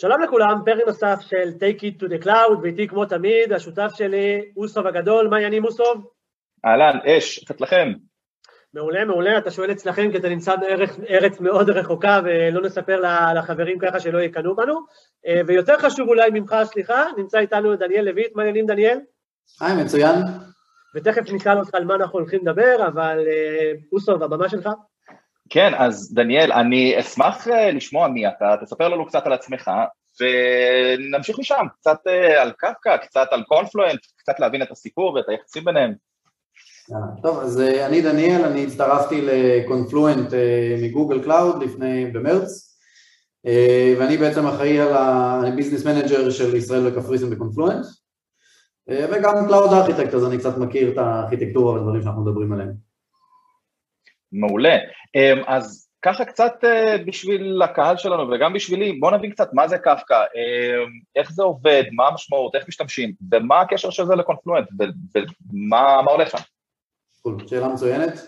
שלום לכולם, פרק נוסף של Take It to the Cloud, ואיתי כמו תמיד, השותף שלי, אוסוב הגדול, מה העניינים אוסוב? אהלן, אש, איך אצלכם? מעולה, מעולה, אתה שואל אצלכם כי אתה נמצא בארץ מאוד רחוקה ולא נספר לחברים ככה שלא יקנאו בנו. אה, ויותר חשוב אולי ממך, סליחה, נמצא איתנו דניאל לויט, מה העניינים דניאל? היי, מצוין. ותכף נשאל אותך על מה אנחנו הולכים לדבר, אבל אה, אוסוב, הבמה שלך. כן, אז דניאל, אני אשמח אה, לשמוע מי אתה, תספר לנו קצת על עצמך, ונמשיך משם, קצת אה, על קפקא, קצת על קונפלואנט, קצת להבין את הסיפור ואת היחסים ביניהם. טוב, אז אה, אני דניאל, אני הצטרפתי לקונפלואנט מגוגל קלאוד לפני, במרץ, ואני בעצם אחראי על ה business manager של ישראל וקפריסין בקונפלואנט, וגם cloud architect, אז אני קצת מכיר את הארכיטקטורה והדברים שאנחנו מדברים עליהם. מעולה. אמ, אז ככה קצת אה, בשביל הקהל שלנו וגם בשבילי, בוא נבין קצת מה זה קפקא, אמ, איך זה עובד, מה המשמעות, איך משתמשים, ומה הקשר של זה לקונפלואנט, ומה הולך שם. שאלה מצוינת.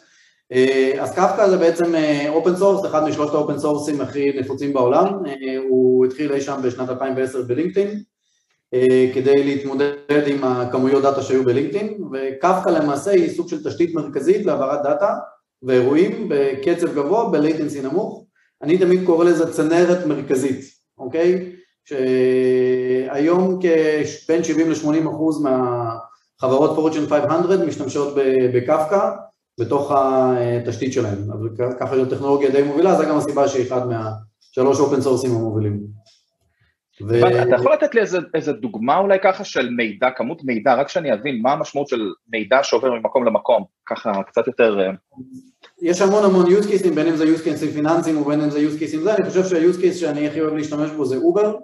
אה, אז קפקא זה בעצם open אה, source, אחד משלושת ה open source ים הכי נפוצים בעולם, הוא התחיל אי שם בשנת 2010 בלינקדאין, כדי להתמודד עם הכמויות data שהיו בלינקדאין, וקפקא למעשה היא סוג של תשתית מרכזית להעברת data, ואירועים בקצב גבוה, ב-latency נמוך, אני תמיד קורא לזה צנרת מרכזית, אוקיי? שהיום בין 70 ל-80 אחוז מהחברות פורצ'ן 500 משתמשות בקפקא בתוך התשתית שלהם, אז ככה זו טכנולוגיה די מובילה, זו גם הסיבה שהיא אחד מהשלוש אופן סורסים המובילים. ו... אתה יכול לתת לי איזה, איזה דוגמה אולי ככה של מידע, כמות מידע, רק שאני אבין מה המשמעות של מידע שעובר ממקום למקום, ככה קצת יותר... יש המון המון use cases, בין אם זה use cases פיננסיים ובין אם זה use cases זה, אני חושב שה-use case שאני הכי אוהב להשתמש בו זה אובר,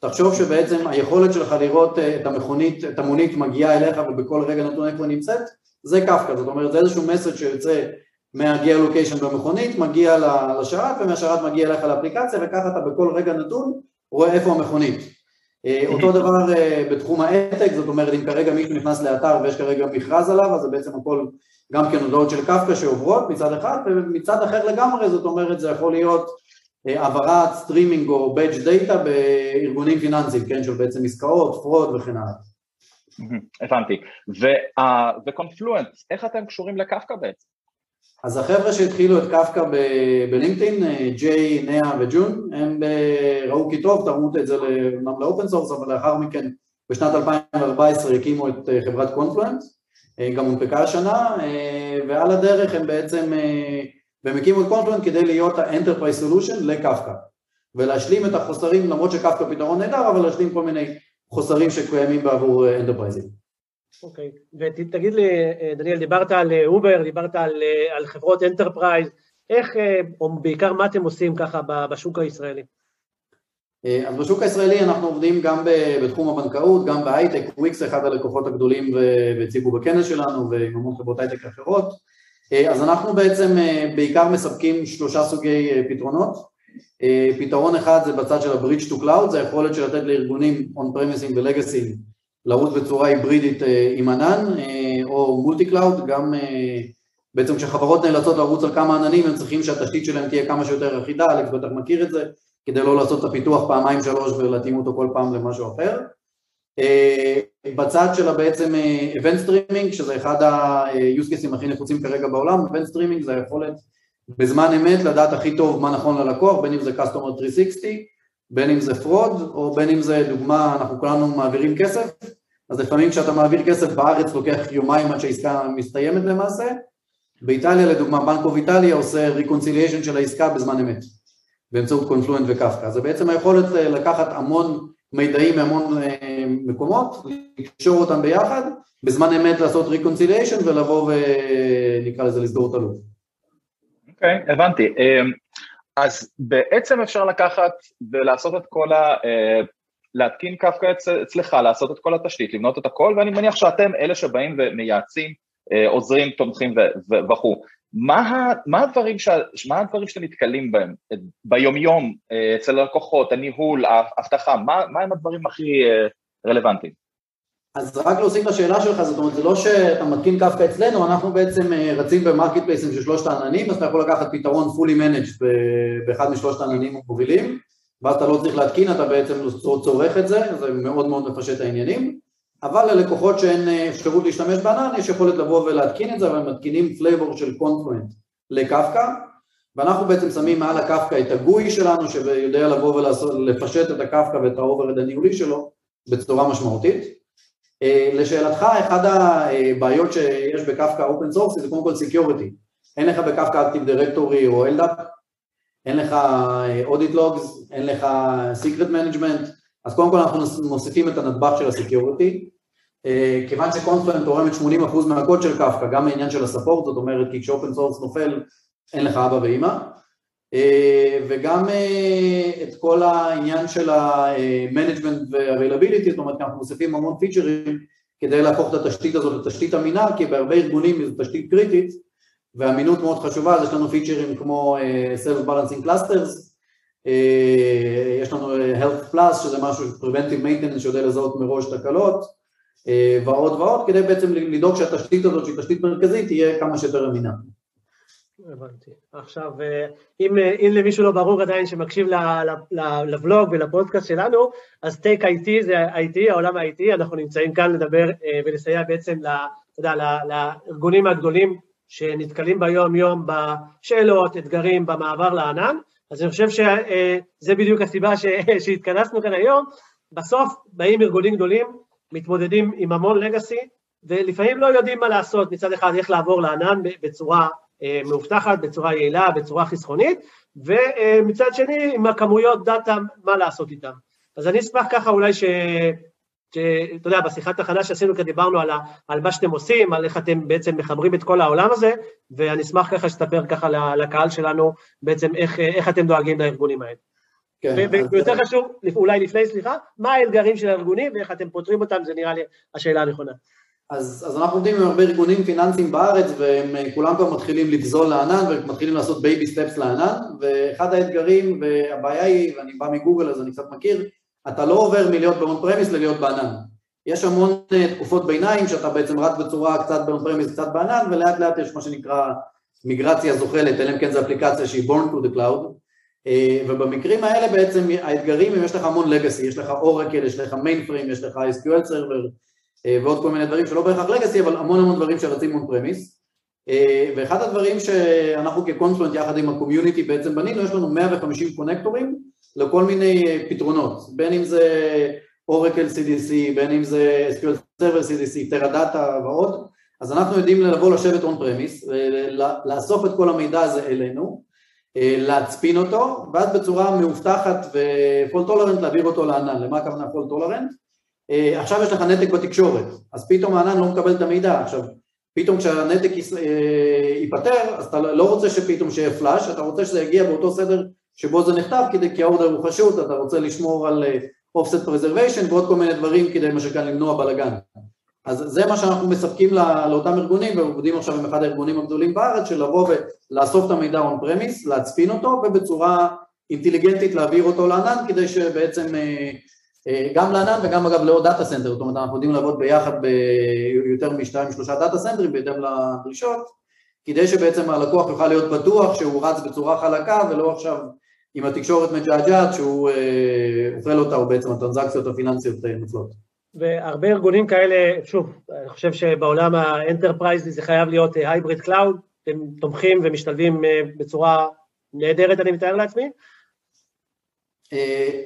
תחשוב שבעצם היכולת שלך לראות אה, את המכונית, את המונית מגיעה אליך ובכל רגע נתון איפה נמצאת, זה קפקא, זאת אומרת זה איזשהו מסר שיוצא מה-geolocation במכונית, מגיע לשרת ומהשרת מגיע אליך לאפליקציה וככה אתה בכל רגע נתון רואה איפה המכונית. אה, אותו דבר אה, בתחום העתק, זאת אומרת אם כרגע מישהו נכנס לאתר ויש כרגע מכרז עליו, אז זה בעצם הכל גם כן הודעות של קפקא שעוברות מצד אחד, ומצד אחר לגמרי, זאת אומרת זה יכול להיות אה, העברת סטרימינג או batch data בארגונים פיננסיים, כן, של בעצם עסקאות, fraud וכן הלאה. הבנתי. וקונפלואנט, איך אתם קשורים לקפקא בעצם? אז החבר'ה שהתחילו את קפקא בלינקדאין, ג'יי, נהה וג'ון, הם ראו כי טוב, תרמו את זה אומנם ל open source, אבל לאחר מכן בשנת 2014 הקימו את אה, חברת קונפלואנט, אה, גם הונפקה השנה, אה, ועל הדרך הם בעצם, והם הקימו את קונפלואנט כדי להיות ה-Enterprise Solution לקפקא, ולהשלים את החוסרים, למרות שקפקא פתרון נהדר, אבל להשלים כל מיני חוסרים שקיימים בעבור enterprise ים. אוקיי, ותגיד לי, אה, דניאל, דיברת על אובר, אה, דיברת על, אה, על חברות enterprise, איך, או בעיקר מה אתם עושים ככה בשוק הישראלי? אז בשוק הישראלי אנחנו עובדים גם בתחום הבנקאות, גם בהייטק, וויקס אחד הלקוחות הגדולים והציגו בכנס שלנו ועם המון חברות הייטק אחרות, אז אנחנו בעצם בעיקר מספקים שלושה סוגי פתרונות, פתרון אחד זה בצד של ה-Bridge to Cloud, זה היכולת של לתת לארגונים on-premises ולגסים לרוץ בצורה היברידית אה, עם ענן אה, או multi cloud, גם אה, בעצם כשחברות נאלצות לרוץ על כמה עננים הם צריכים שהתשתית שלהם תהיה כמה שיותר אחידה, אלכס בטח מכיר את זה, כדי לא לעשות את הפיתוח פעמיים שלוש ולהתאים אותו כל פעם למשהו אחר. בצד שלה בעצם event streaming, שזה אחד ה-use cases הכי נחוצים כרגע בעולם, event streaming זה היכולת בזמן אמת לדעת הכי טוב מה נכון ללקוח, בין אם זה customer 360, בין אם זה fraud, או בין אם זה דוגמה, אנחנו כולנו מעבירים כסף, אז לפעמים כשאתה מעביר כסף בארץ לוקח יומיים עד שהעסקה מסתיימת למעשה, באיטליה לדוגמה בנקו ד'איטליה עושה reconciliation של העסקה בזמן אמת באמצעות קונפלואנט וקפקא, זה בעצם היכולת לקחת המון מידעים מהמון אה, מקומות, לקשור אותם ביחד, בזמן אמת לעשות reconciliation ולבוא ונקרא לזה לסגור את הלופ. אוקיי, okay, הבנתי. אז בעצם אפשר לקחת ולעשות את כל ה... אה, להתקין קפקא אצלך, לעשות את כל התשתית, לבנות את הכל, ואני מניח שאתם אלה שבאים ומייעצים, אה, עוזרים, תומכים וכו'. מה, מה, הדברים ש, מה הדברים שאתם נתקלים בהם ביומיום אה, אצל הלקוחות, הניהול, האבטחה, מה, מה הם הדברים הכי רלוונטיים? אז רק להוסיף לשאלה שלך, זאת אומרת, זה לא שאתה מתקין קפקא אצלנו, אנחנו בעצם רצים במרקט פלייסים של שלושת העננים, אז אתה יכול לקחת פתרון fully managed באחד משלושת העננים המובילים, ואז אתה לא צריך להתקין, אתה בעצם צורך את זה, זה מאוד מאוד מפשט העניינים, אבל ללקוחות שאין אפשרות להשתמש בענן, יש יכולת לבוא ולהתקין את זה, אבל מתקינים flavor של קונפלואנט לקפקא, ואנחנו בעצם שמים מעל הקפקא את ה GUI שלנו, שיודע לבוא ולפשט את הקפקא ואת ה overhead הניהולי שלו בצורה משמעותית. אה, לשאלתך, אחת הבעיות שיש בקפקא open source זה קודם כל security. אין לך בקפקא Active Directory או LDAP, אין לך audit אה, logs, אין לך secret management, אז קודם כל אנחנו מוסיפים את הנדבך של ה security. אה, כיוון שקונפלואנט תורמת 80% מהקוד של קפקא, גם העניין של ה support, זאת אומרת כי כש open source נופל אין לך אבא ואימא, וגם אה, את כל העניין של ה-management ו-availability, זאת אומרת אנחנו מוסיפים המון feature ים כדי להפוך את התשתית הזאת לתשתית אמינה, כי בהרבה ארגונים זו תשתית קריטית, ואמינות מאוד חשובה, אז יש לנו feature ים כמו Self Balancing Clusters, יש לנו Health Plus שזה משהו, Preventive Maintenance שיודע לזהות מראש תקלות, ועוד ועוד, כדי בעצם לדאוג שהתשתית הזאת, שהיא תשתית מרכזית, תהיה כמה שיותר אמינה. הבנתי. עכשיו, אה, אם, אה, אם למישהו לא ברור עדיין שמקשיב לבלוג ולפודקאסט שלנו, אז טייק IT זה IT, העולם ה-IT, אנחנו נמצאים כאן לדבר אה, ולסייע בעצם, אתה יודע, לארגונים הגדולים שנתקלים ביום-יום בשאלות, אתגרים, במעבר לענן, אז אני חושב שזה בדיוק הסיבה שהתכנסנו כאן היום. בסוף באים ארגונים גדולים, מתמודדים עם המון לגאסי, ולפעמים לא יודעים מה לעשות, מצד אחד איך לעבור לענן בצורה מאובטחת בצורה יעילה, בצורה חסכונית, ומצד שני עם הכמויות דאטה, מה לעשות איתם. אז אני אשמח ככה אולי ש... שאתה יודע, בשיחת הכנה שעשינו כאן דיברנו על, ה, על מה שאתם עושים, על איך אתם בעצם מחברים את כל העולם הזה, ואני אשמח ככה שתספר ככה לקהל שלנו בעצם איך, איך אתם דואגים לארגונים האלה. כן, ויותר אז... חשוב, אולי לפני, סליחה, מה האתגרים של הארגונים ואיך אתם פותרים אותם, זה נראה לי השאלה הנכונה. אז, אז אנחנו עובדים עם הרבה ארגונים פיננסיים בארץ והם אה, כולם כבר מתחילים לגדול לענן ומתחילים לעשות baby steps לענן ואחד האתגרים והבעיה היא, ואני בא מגוגל אז אני קצת מכיר, אתה לא עובר מלהיות ב on premise ללהיות בענן. יש המון אה, תקופות ביניים שאתה בעצם רץ בצורה קצת ב on premise קצת בענן ולאט לאט יש מה שנקרא מיגרציה זוחלת, אלא אם כן זו אפליקציה שהיא born to the cloud אה, ובמקרים האלה בעצם האתגרים אם יש לך המון legacy, יש לך אורקל, יש לך mainframe, יש לך SQL server ועוד כל מיני דברים שלא בהכרח legacy, אבל המון המון דברים שרצים מ on premise. אה, ואחד הדברים שאנחנו כקונפלואנט יחד עם ה community בעצם בנינו, יש לנו 150 connector ים לכל מיני אה, פתרונות, בין אם זה Oracle CDC, בין אם זה SQL Server CDC, Teradata ועוד, אז אנחנו יודעים לבוא לשבת on premise, לאסוף את כל המידע הזה אלינו, להצפין אותו, ואז בצורה מאובטחת ו fault tolerant להעביר אותו לענן. למה הכוונה fault tolerant? אה, עכשיו יש לך נתק בתקשורת, אז פתאום הענן לא מקבל את המידע, עכשיו פתאום כשהנתק אה, ייפתר, אז אתה לא רוצה שפתאום שיהיה flush, אתה רוצה שזה יגיע באותו סדר שבו זה נכתב, כדי, כי ה order הוא חשוב, אתה רוצה לשמור על אה, offset preservation ועוד כל מיני דברים כדי מה שקרוי למנוע בלאגן. אז זה מה שאנחנו מספקים לא, לאותם ארגונים, ועובדים עכשיו עם אחד הארגונים הגדולים בארץ, של לבוא ולאסוף את המידע on premise, להצפין אותו, ובצורה אינטליגנטית להעביר אותו לענן, כדי שבעצם גם לענן וגם אגב לעוד data center, זאת אומרת אנחנו יודעים לעבוד ביחד ביותר משתיים שלושה data centerים בהתאם לדרישות, כדי שבעצם הלקוח יוכל להיות בטוח שהוא רץ בצורה חלקה ולא עכשיו עם התקשורת מג'עג'עת שהוא אה, אוכל אותה או בעצם הטרנזקציות הפיננסיות אה, נופלות. והרבה ארגונים כאלה, שוב, אני חושב שבעולם ה enterprise זה חייב להיות hybrid cloud, הם תומכים ומשתלבים בצורה נהדרת אני מתאר לעצמי, אה,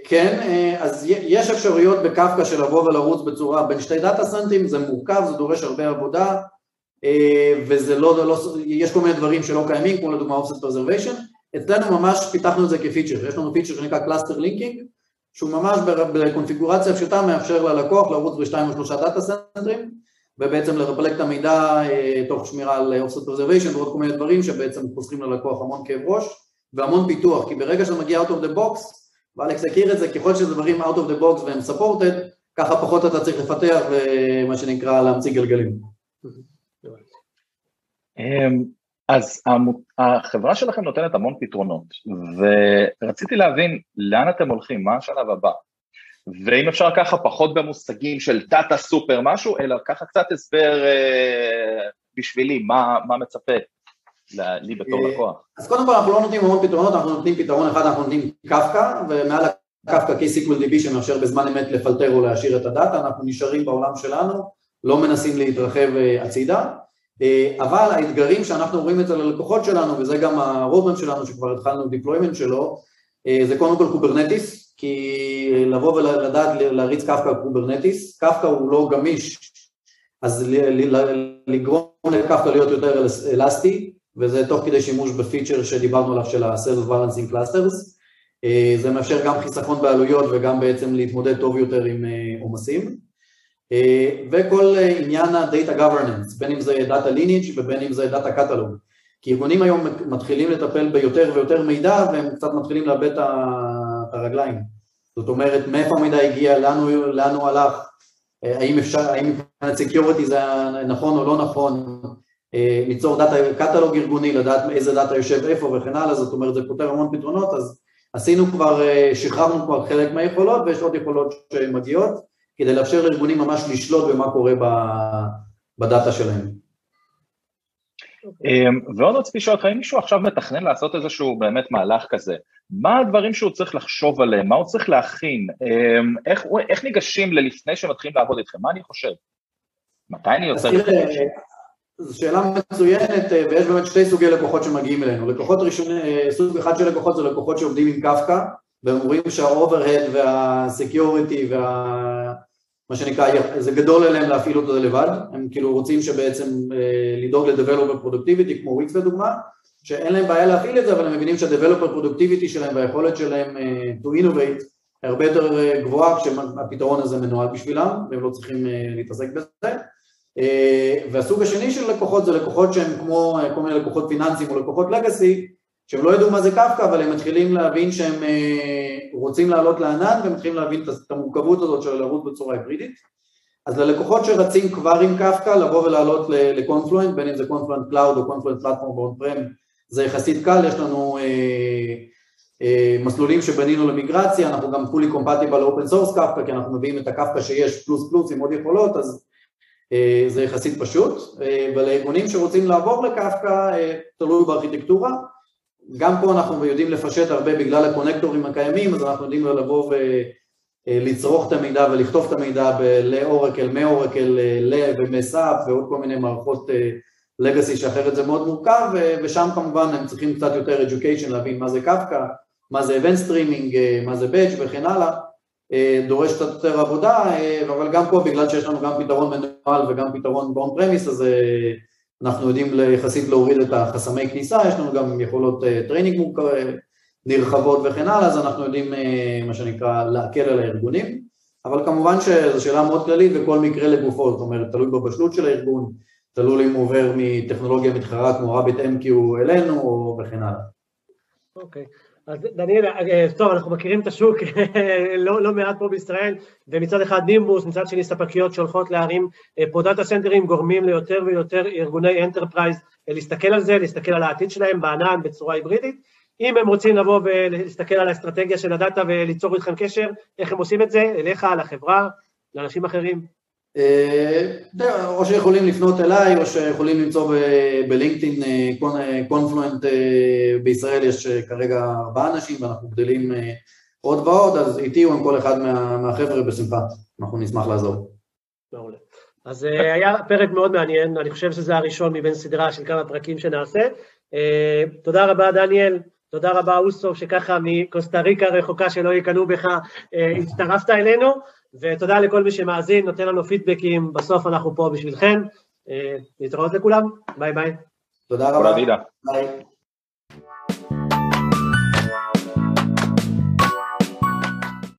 כן, אה, אז יש אפשרויות בקפקא של לבוא ולרוץ בצורה בין שתי data centerים, זה מורכב, זה דורש הרבה עבודה אה, וזה לא, לא, יש כל מיני דברים שלא קיימים, כמו לדוגמה Offset Preservation, אצלנו ממש פיתחנו את זה כפיצ'ר, יש לנו פיצ'ר שנקרא Cluster Linking, שהוא ממש בקונפיגורציה פשוטה מאפשר ללקוח לרוץ בשתיים או שלושה data centerים ובעצם לרפלק את המידע תוך שמירה על Offset Preservation ועוד כל מיני דברים שבעצם חוסכים ללקוח המון כאב ראש והמון פיתוח, כי ברגע שזה מגיע out of the box ואלכס הכיר את זה, ככל שזה דברים out of the box והם supported, ככה פחות אתה צריך לפתח ומה שנקרא להמציא גלגלים. אמ, אז החברה שלכם נותנת המון פתרונות, ורציתי להבין לאן אתם הולכים, מה השלב הבא, ואם אפשר ככה פחות במושגים של דאטה סופר משהו, אלא ככה קצת הסבר אה, בשבילי, מה, מה מצפה לי בתור לקוח? אז קודם כל אנחנו לא נותנים המון פתרונות, אנחנו נותנים פתרון אחד, אנחנו נותנים קפקא, ומעל Kafka KSQL DB שמאפשר בזמן אמת לפלטר או להעשיר את הדאטה, אנחנו נשארים בעולם שלנו, לא מנסים להתרחב הצידה, אבל האתגרים שאנחנו רואים אצל הלקוחות שלנו, וזה גם הרודמאפ שלנו שכבר התחלנו deployment שלו, זה קודם כל Kubernetes, כי לבוא ולדעת להריץ Kafka Kubernetes, Kafka הוא לא גמיש, אז לגרום לקפקא להיות יותר אלסטי, וזה תוך כדי שימוש בפיצ'ר שדיברנו עליו של ה-Self Balancing Clusters, זה מאפשר גם חיסכון בעלויות וגם בעצם להתמודד טוב יותר עם עומסים, וכל עניין ה-Data Governance, בין אם זה Data Lineage ובין אם זה Data Catalog, כי ארגונים היום מתחילים לטפל ביותר ויותר מידע והם קצת מתחילים לאבד את הרגליים, זאת אומרת מאיפה המידע הגיע, לאן הוא הלך, האם אפשר, האם מבחינת security זה נכון או לא נכון, ליצור data catalog ארגוני, לדעת איזה דאטה יושב איפה וכן הלאה, זאת אומרת זה פותר המון פתרונות, אז עשינו כבר, שחררנו כבר חלק מהיכולות ויש עוד יכולות שמגיעות, כדי לאפשר לארגונים ממש לשלוט במה קורה בדאטה שלהם. ועוד רציתי לשאול אותך, אם מישהו עכשיו מתכנן לעשות איזשהו באמת מהלך כזה, מה הדברים שהוא צריך לחשוב עליהם, מה הוא צריך להכין, איך, איך ניגשים ללפני שמתחילים לעבוד איתכם, מה אני חושב? מתי אני לכם? זו שאלה מצוינת, ויש באמת שתי סוגי לקוחות שמגיעים אלינו. לקוחות ראשונים, סוג אחד של לקוחות זה לקוחות שעובדים עם קפקא, והם רואים שה overhead וה security וה... מה שנקרא, זה גדול עליהם להפעיל אותו לבד, הם כאילו רוצים שבעצם לדאוג ל-Developer Productivity, כמו וויקס לדוגמה, שאין להם בעיה להפעיל את זה, אבל הם מבינים שה-Developer Productivity שלהם והיכולת שלהם to innovate הרבה יותר גבוהה כשהפתרון הזה מנוהל בשבילם, והם לא צריכים להתעסק בזה. והסוג השני של לקוחות זה לקוחות שהם כמו כל מיני לקוחות פיננסיים או לקוחות legacy, שהם לא ידעו מה זה קפקא, אבל הם מתחילים להבין שהם רוצים לעלות לענן ומתחילים להבין את המורכבות הזאת של לעבוד בצורה היברידית. אז ללקוחות שרצים כבר עם קפקא, לבוא ולעלות ל Confluent, בין אם זה Confluent Cloud או Confluent Platform ב on prem, זה יחסית קל, יש לנו מסלולים שבנינו למיגרציה, אנחנו גם fully compatible open source Kafka, כי אנחנו מביאים את הקפקא שיש פלוס פלוס עם עוד יכולות, אז זה יחסית פשוט, ולארגונים שרוצים לעבור לקפקא, תלוי בארכיטקטורה, גם פה אנחנו יודעים לפשט הרבה בגלל הקונקטורים הקיימים, אז אנחנו יודעים לבוא ולצרוך את המידע ולכתוב את המידע לאורקל, מאורקל, ומסאפ ועוד כל מיני מערכות לגאסי שאחרת זה מאוד מורכב, ושם כמובן הם צריכים קצת יותר education להבין מה זה קפקא, מה זה event streaming, מה זה badge וכן הלאה, דורש קצת יותר עבודה, אבל גם פה בגלל שיש לנו גם פתרון מנוהל וגם פתרון ב on premise, אז אנחנו יודעים יחסית להוריד את החסמי כניסה, יש לנו גם יכולות training נרחבות וכן הלאה, אז אנחנו יודעים מה שנקרא להקל על הארגונים, אבל כמובן שזו שאלה מאוד כללית וכל מקרה לגופו, זאת אומרת תלוי בבשלות של הארגון, תלוי אם הוא עובר מטכנולוגיה מתחרה כמו RabbitMQ אלינו וכן הלאה. אוקיי. Okay. אז דניאל, טוב, אנחנו מכירים את השוק לא, לא מעט פה בישראל, ומצד אחד נימבוס, מצד שני ספקיות שהולכות להרים פה data centerים, גורמים ליותר ויותר ארגוני enterprise להסתכל על זה, להסתכל על העתיד שלהם בענן בצורה היברידית. אם הם רוצים לבוא ולהסתכל על האסטרטגיה של הדאטה וליצור איתכם קשר, איך הם עושים את זה? אליך, לחברה, לאנשים אחרים? או שיכולים לפנות אליי, או שיכולים למצוא ב LinkedIn, קונפלואנט בישראל יש כרגע ארבעה אנשים ואנחנו גדלים עוד ועוד, אז איתי או עם כל אחד מהחבר'ה בשמחה, אנחנו נשמח לעזור. מעולה. אז היה פרק מאוד מעניין, אני חושב שזה הראשון מבין סדרה של כמה פרקים שנעשה. תודה רבה דניאל, תודה רבה אוסוף, שככה מקוסטה ריקה רחוקה שלא יקנו בך, הצטרפת אלינו. ותודה לכל מי שמאזין, נותן לנו פידבקים, בסוף אנחנו פה בשבילכם. להתראות לכולם, ביי ביי. תודה רבה. ביי.